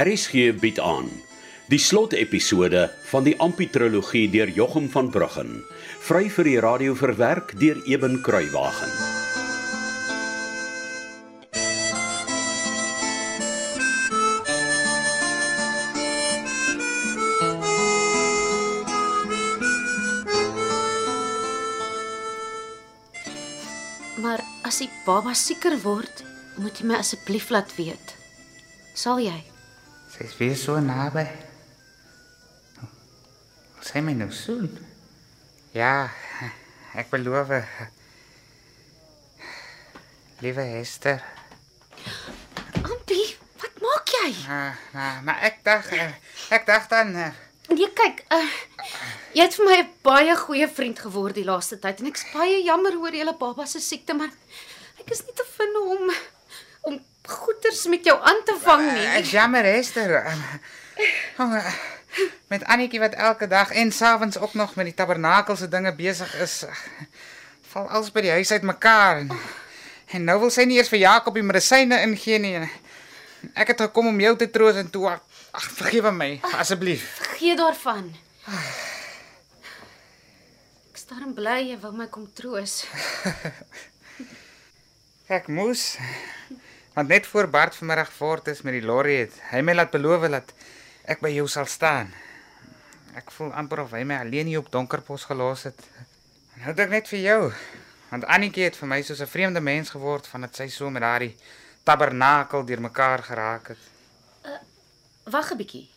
RSG bied aan die slotepisode van die Amputrologie deur Jochum van Bruggen, vry vir die radio verwerk deur Eben Kruiwagen. Maar as die baba sieker word, moet jy my asseblief laat weet. Sal jy? Sy's weer so naby. Sy my nou soen. Ja, ek beloof. Liewe Esther. Ampie, wat maak jy? Uh, nou, maar ek dink ek dink dan uh, Nee, kyk, uh, jy het vir my 'n baie goeie vriend geword die laaste tyd en ek's baie jammer oor julle baba se siekte, maar ek is nie te vind om om goeters met jou aan te vang nie. ek jammer Esther. Um, uh, met Annetjie wat elke dag en s'avonds ook nog met die tabernakel se dinge besig is. Uh, val alles by die huis uit mekaar. En, en nou wil sy nie eers vir Jakob die medisyne ingee nie. Ek het gekom om jou te troos en toe ag vergewe my asseblief. Gee daarvan. Ek staan bly jy wou my kom troos. Ek moes want net voor Bart vanmiddag voort is met die lorry het hy my laat beloof dat ek by jou sal staan. Ek voel amper of hy my alleen hier op Donkerpos gelos het. Nou dink ek net vir jou. Want Annetjie het vir my soos 'n vreemde mens geword vandat sy so met daardie tabernakel deurmekaar geraak het. Wag 'n bietjie.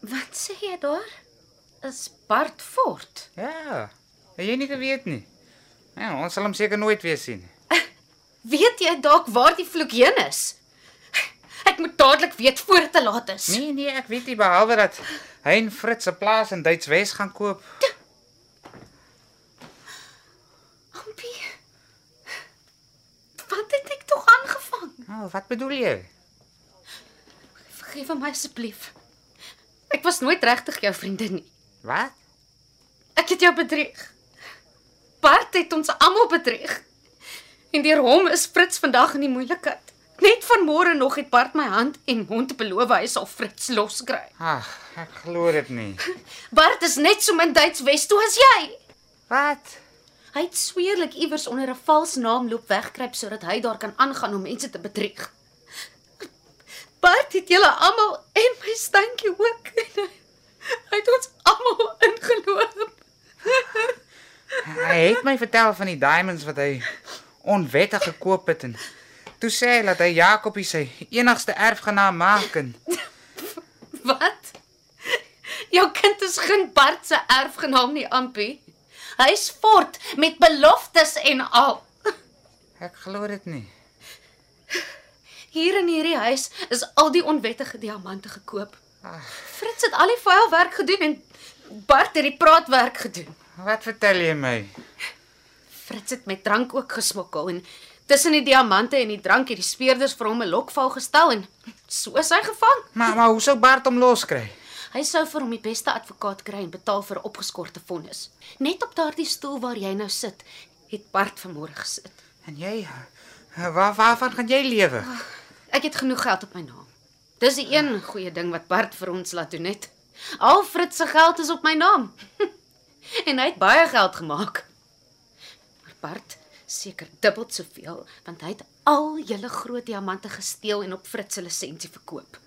Wat sê jy daar? Is Bart fort? Ja. Het jy nie geweet nie? Ja, ons sal hom seker nooit weer sien nie. Weet jy dalk waar die vloek heen is? Ek moet dadelik weet voor dit te laat is. Nee nee, ek weet nie behalwe dat hy en Fritz 'n plaas in Duitswes gaan koop. Ampie. Wat het ek tog aangevang? Nou, wat bedoel jy? Vergewe my asseblief. Ek was nooit regtig jou vriendin nie. Wat? Ek het jou bedrieg. Bart het ons almal bedrieg. En deur hom is Fritz vandag in die moeilikheid. Net vanmôre nog het Bart my hand en mond beloof hy sal Fritz loskry. Ag, ek glo dit nie. Bart is net so min Duits Wes toe as jy. Wat? Hy het sweerlik iewers onder 'n vals naam loop wegkruip sodat hy daar kan aangaan om mense te bedrieg. Bart het julle almal en my standjie ook. Hy het ons almal ingeloop. Hy het my vertel van die diamonds wat hy onwettig gekoop het en toe sê hy dat hy Jakobie sy enigste erfgenaam maak en Wat? Jou kind is geen Bart se erfgenaam nie, Ampie. Hy's fort met beloftes en al. ek glo dit nie. Hier in hierdie huis is al die onwettige diamante gekoop. Fritz het al die vuilwerk gedoen en Bart het die praatwerk gedoen. Wat vertel jy my? Fritz het met drank ook gesmokkel en tussen die diamante en die drank het die speerders vir hom 'n lokval gestel en so is hy gevang. Maar maar hoe sou Bart hom loskry? Hy sou vir hom die beste advokaat kry en betaal vir 'n opgeskorte vonnis. Net op daardie stoel waar jy nou sit, het Bart vanmôre gesit. En jy waar waarvan gaan jy lewe? Ek het genoeg geld op my naam. Dis die een goeie ding wat Bart vir ons laat doen het. Al Fritz se geld is op my naam. en hy het baie geld gemaak. Bart seker dubbel soveel want hy het al julle groot diamante gesteel en op Fritz se lisensie verkoop.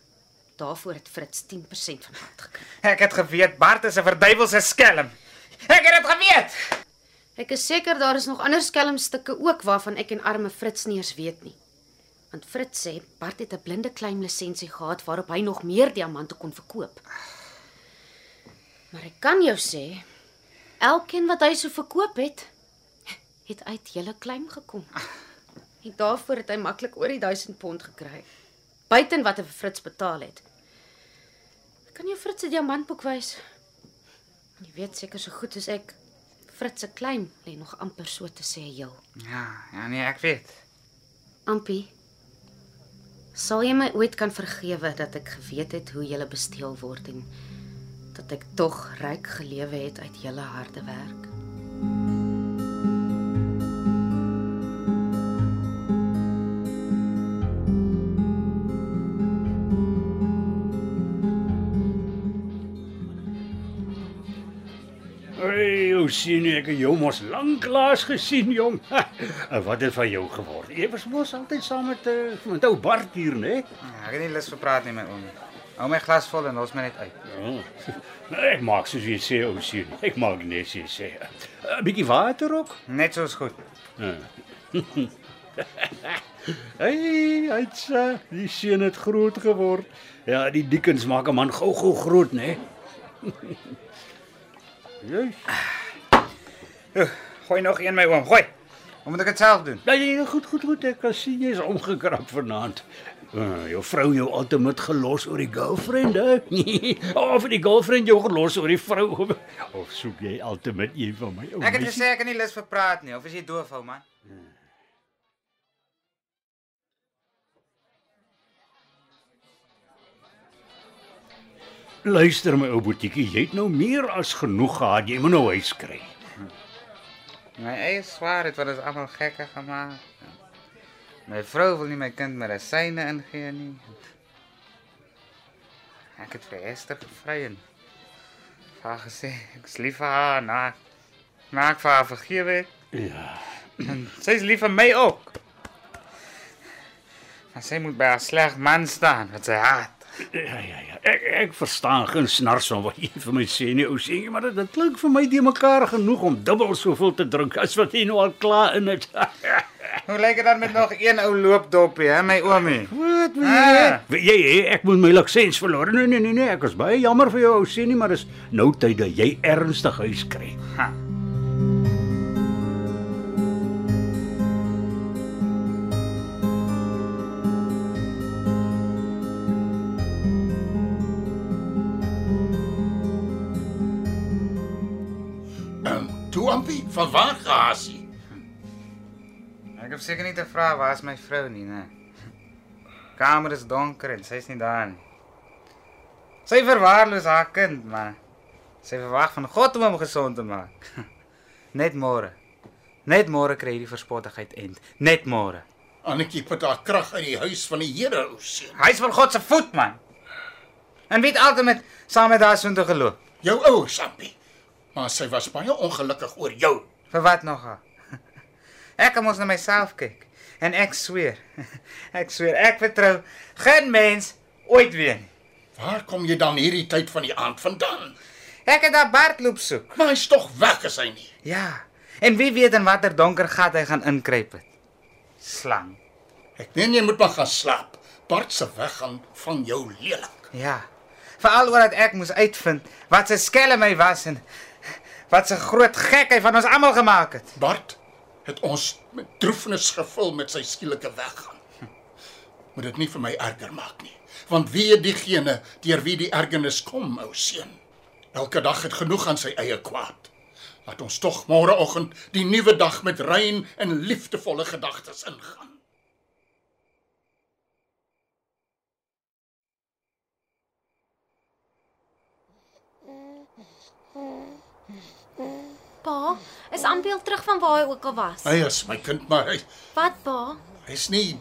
Daarvoor het Fritz 10% van Bart gekry. Ek het geweet Bart is 'n verduiwelse skelm. Ek het dit geweet. Ek is seker daar is nog ander skelmstukke ook waarvan ek en arme Fritz nie eens weet nie. Want Fritz sê Bart het 'n blinde claim lisensie gehad waarop hy nog meer diamante kon verkoop. Maar ek kan jou sê, elkeen wat hy so verkoop het, het uit julle claim gekom. En daarvoor het hy maklik oor die 1000 pond gekry. Buiten wat hy vir Fritz betaal het. Ek kan jou Fritz se diamantboek wys. Jy weet seker so goed as ek Fritz se claim lê nog amper so te sê heel. Ja, ja nee, ek weet. Ampie, sal jy my ooit kan vergewe dat ek geweet het hoe jy besteel word en dat ek tog ryk gelewe het uit julle harde werk? Sien ek het jou mos lanklaas gesien, jong. En wat het van jou geword? Jy was mos altyd saam met uh, met ou Bart hier, né? Ja, ek het nie lus vir praat nie met oom. Hou my glas vol en los my net uit. Oh. Nee, ek maak soos jy sê, ou sien. Ek maak net soos jy sê. 'n Bietjie water ook. Net soos goed. Hey, hy's uh, die seun het groot geword. Ja, die diekens maak 'n man gou-gou groot, né? Jy. Gooi nog een my oom, gooi. Hoe moet ek dit self doen? Ja, ja, goed, goed, goed. Ek kan sien jy's omgekrap vanaand. Uh, jou vrou jou altyd gelos oor die girlfriend, hè? of die girlfriend jou gelos oor die vrou. Of soek jy altyd met een van my ou Ek het gesê ek het nie lus vir praat nie. Of is jy doof, ou man? Luister my ou boetiekie, jy het nou meer as genoeg gehad. Jy moet nou huis kry. My eie swaar het wat ons almal gekke gemaak. My vrou wil nie my kind medisyne ingee nie. Ek het vir Esther gevry en vir haar gesê ek is lief vir haar, na vir haar vergewe het. Ja. En is lief vir my ook. Maar sy moet by haar sleg man staan wat sy haat. Ja ja ja. Ek ek verstaan geen snars van wat jy vir my sê nie, ou jy, maar dit, dit klink vir my de mekaar genoeg om dubbel soveel te drink as wat jy nou al klaar in het. Hoe lyk dit dan met nog een ou loopdoppie, hè, my oomie? Wat wil Ah. jy? Weet jy, jy, ek moet my lisens verloor. Nee nee nee nee, ek is baie jammer vir jou ou sê nie, maar dis nou tyd dat jy ernstig huis kry. Ha. Toe ampie, van waar gasie? Ek het seker nie te vra waar is my vrou nie, né? Kamer is donker en sy's nie daar nie. Sy verwaarloos haar kind, maar sy verwag van God om hom gesond te maak. Net môre. Net môre kry hy die verspottigheid end. Net môre. Annetjie put haar krag uit die huis van die Here, ou seun. Hy's van God se voet, man. En weet altyd met saam met haar soontoe geloop. Jou ouers, ampie. Maar sy was baie ongelukkig oor jou. Vir wat nog? Ek kan mos na myself kyk en ek sweer. Ek sweer ek vertrou geen mens ooit weer nie. Waar kom jy dan hierdie tyd van die aand vandaan? Ek het daar Bartloop soek. Maar hy's tog weg is hy nie. Ja. En wie weet in watter donker gat hy gaan inkruip het. Slang. Ek meen jy moet maar gaan slaap. Bart se weggaan van jou lelik. Ja. Veral omdat ek moes uitvind wat sy skelm hy was en wat 'n groot gek hy van ons almal gemaak het. Bart het ons met droefnis gevul met sy skielike weggaan. Hm. Moet dit nie vir my erger maak nie. Want wie is diegene deur wie die ergernis kom, ou seun? Elke dag het genoeg aan sy eie kwaad. Laat ons tog môreoggend die nuwe dag met rein en liefdevolle gedagtes ingaan. Pa, is Ampiel terug van waar hy ook al was? Hy is my kind, maar hy Wat, pa? hy's nie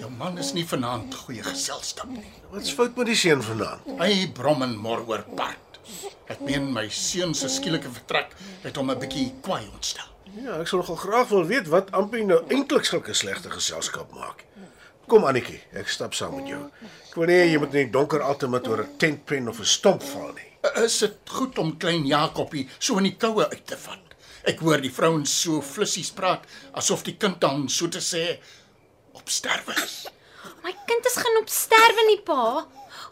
jou man is nie vanaand goeie geselskap nie. Wat's fout met die seun vanaand? Hy brom en mor oor Bart. Ek meen my seun se skielike vertrek het hom 'n bietjie kwaai ontstel. Ja, ek sou nogal graag wil weet wat Ampie nou eintlik sulke slegte geselskap maak. Kom Annetjie, ek stap saam met jou. Ek wil nie jy moet in die donker altyd met oor 'n tentpen of 'n stomp val nie. Is dit goed om klein Jakobie so in die koue uit te vat? Ek hoor die vrouens so flissies praat asof die kind dan so te sê op sterwe is. My kind is geen op sterwe nie, pa.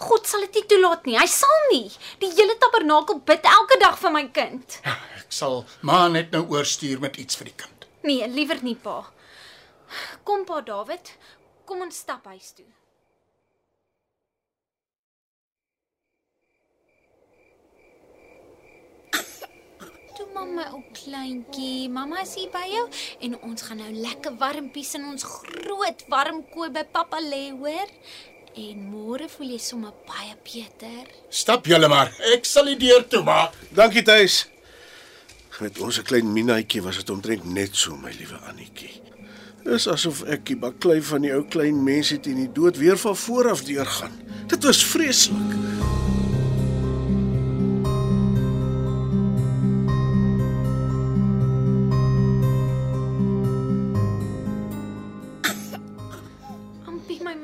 God sal dit nie toelaat nie. Hy sal nie. Die hele tabernakel bid elke dag vir my kind. Ek sal maar net nou oorstuur met iets vir die kind. Nee, liewer nie, pa. Kom pa David, kom ons stap huis toe. Mamma ou kleintjie, mamma is hier by jou en ons gaan nou lekker warmpies in ons groot warm kooi by pappa lê, hoor? En môre voel jy sommer baie beter. Stap julle maar. Ek sal die deur toemaak. Dankie tuis. Met ons klein minaatjie was dit omtrent net so, my liewe Annetjie. Dis asof ek die baklei van die ou klein mensie teen die dood weer van voor af deurgaan. Dit was vreeslik.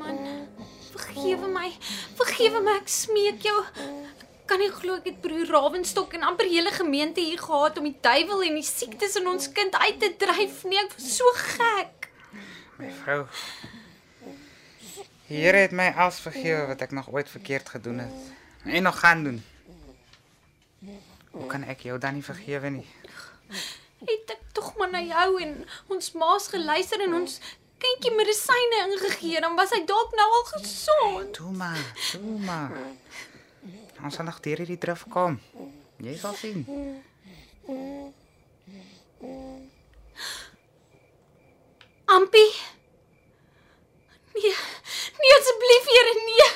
Mamma, ek smeek jou. Ek kan nie glo ek het broer Ravenstok en amper hele gemeente hier gehad om die duiwel en die siektes in ons kind uit te dryf nie. Ek was so gek. My vrou. Here het my alles vergewe wat ek nog ooit verkeerd gedoen het en nog gaan doen. Hoe kan ek jou dan nie vergewe nie? Het ek tog maar na jou en ons ma's geluister en ons kindjie medisyne ingegee, dan was hy dalk nou al gesond. Toe maar, toe maar. Ons sal nog deur hierdie drif kom. Jy sal sien. Ampie. Nee. Nee asseblief, Here, nee.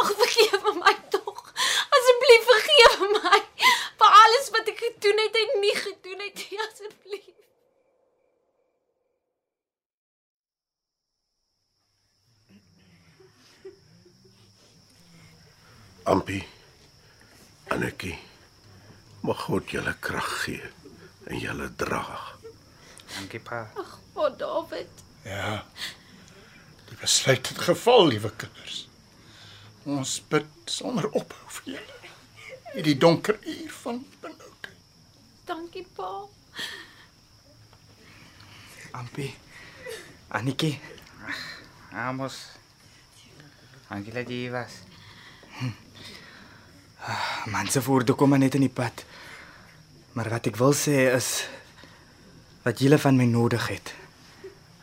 Ag vergewe my tog. Asseblief vergewe my vir alles wat ek gedoen het en nie gedoen het nie, asseblief. Ampie. Annetjie. Mag God julle krag gee en julle dra. Dankie pa. O, David. Ja. Die besluit het geval, liewe kinders. Ons bid sonder ophou vir julle. In die donker uur van benoudheid. Dankie pa. Ampie. Anetjie. Ag, Amos. Hier was. Man se voorde kom maar net in die pad. Maar wat ek wil sê is wat julle van my nodig het.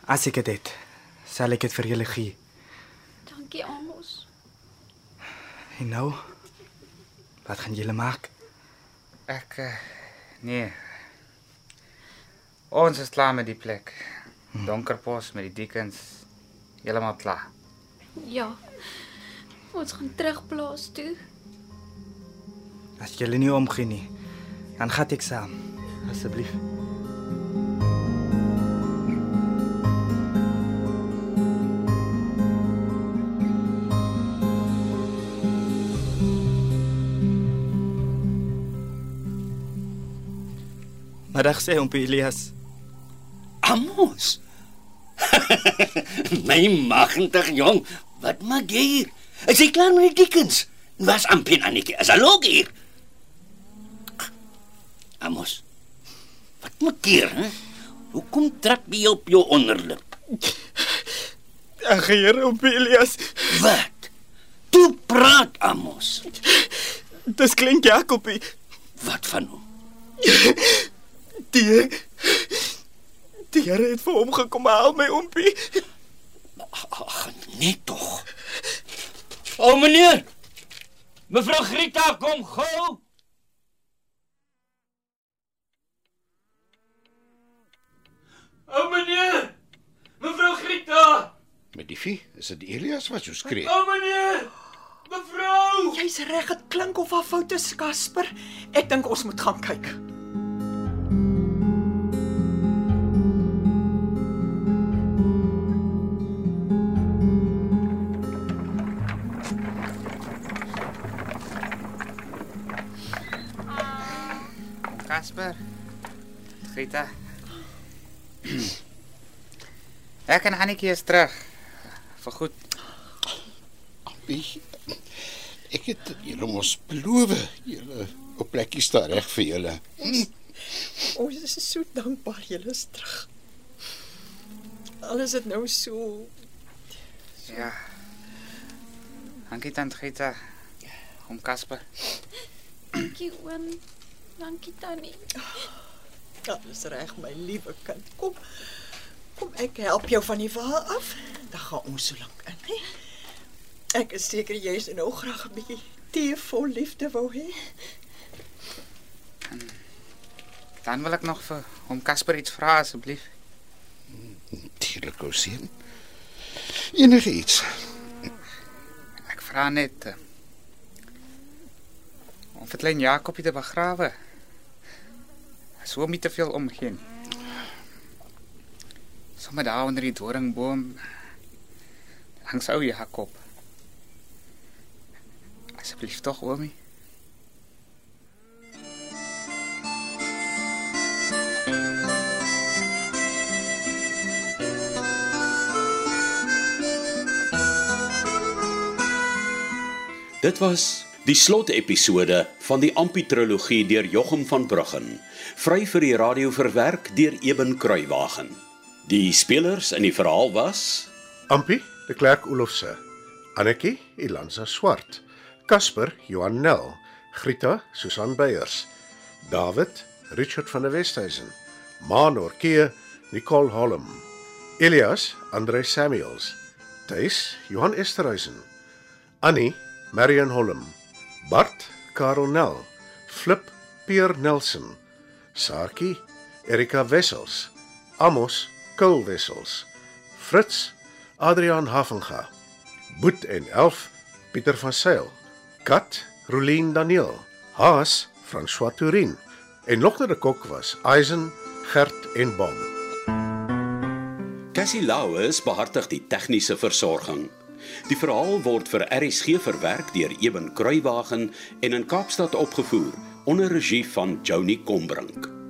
As ek dit het, sal ek dit vir julle gee. Dankie Amos. En nou, wat gaan julle maak? Ek uh, nee. Ons is klaar met die plek. Donkerpos met die diekens. Heeltemal klaar. Ja. Ons gaan terug plaas toe. As julle nie omgee nie, dan gaan ek saam. Asseblief. Maar dag sê oom Elias. Amos. My magtig jong, wat maak jy hier? Is jy klaar met die dikkens? Was ampin Annetjie, is al ook hier. Amos. Wat maak jy? Hè? Hoekom trap jy op jou onderlip? Ag Here oom Elias, Wat? Toe praat Amos. dis klink Jakobie. Wat van hom? Die Die Here het vir hom gekom haal my oompie. Ag, nee tog. O meneer. Mevrou Grieta, kom gou. O meneer. Mevrou Grieta. Vie, is dit Elias wat so skree? O meneer. Mevrou. Jy's reg, dit klink of haar fout is, Casper. Ek dink ons moet gaan kyk. Casper. Rita. Ek en Annetjie is terug. Vir goed. Ampie. Ek het julle mos beloof, julle op plekkie staan reg vir julle. Ons is so dankbaar jy is terug. Alles het nou so Ja. Dankie tant Rita. Om Casper. Dankie oom. Dankie tannie. alles reg, my liewe kind. Kom. Kom ek help jou van die wa af. Dan gaan ons so lank in, hè? Ek is seker jy is nou graag 'n bietjie tee vol liefde wou hê. Dan wil ek nog vir hom Casper iets vra asseblief. Natuurlik ou seun. Enige iets. Ek vra net uh, om vir klein Jakobie te begrawe. As hom nie te veel omgee nie. Sommige daar onder die doringboom langs ou Jakob. Asseblief tog, oomie. Dit was die slotepisode van die Ampitrilogie deur Jochum van Bruggen, vry vir die radio verwerk deur Eben Kruiwagen. Die spelers in die verhaal was Ampi, de Klerk Olofse. Annetjie, Ilansa Swart. Casper, Johan Nel. Grita, Susan Beyers. David, Richard van der Westhuizen. Manor Kee, Nicole Holm. Elias, Andre Samuels. Thuis, Johan Esterhuizen. Annie, Marion Holm. Bart, Karel Nel. Flip, Pierre Nelson. Saartjie, Erika Wessels. Amos, Kul Wessels. Fritz, Adrian Havenga. Boet en Elf, Pieter van Sail. Kat, Rolien Daniel. Haas, François Tourin. En nog die kok was Eisen, Gert en Bob. Cassie Lauers behartig die tegniese versorging. Die verhaal word vir RSG verwerk deur Eben Kruiwagen en in Kaapstad opgevoer onder regie van Joni Combrink.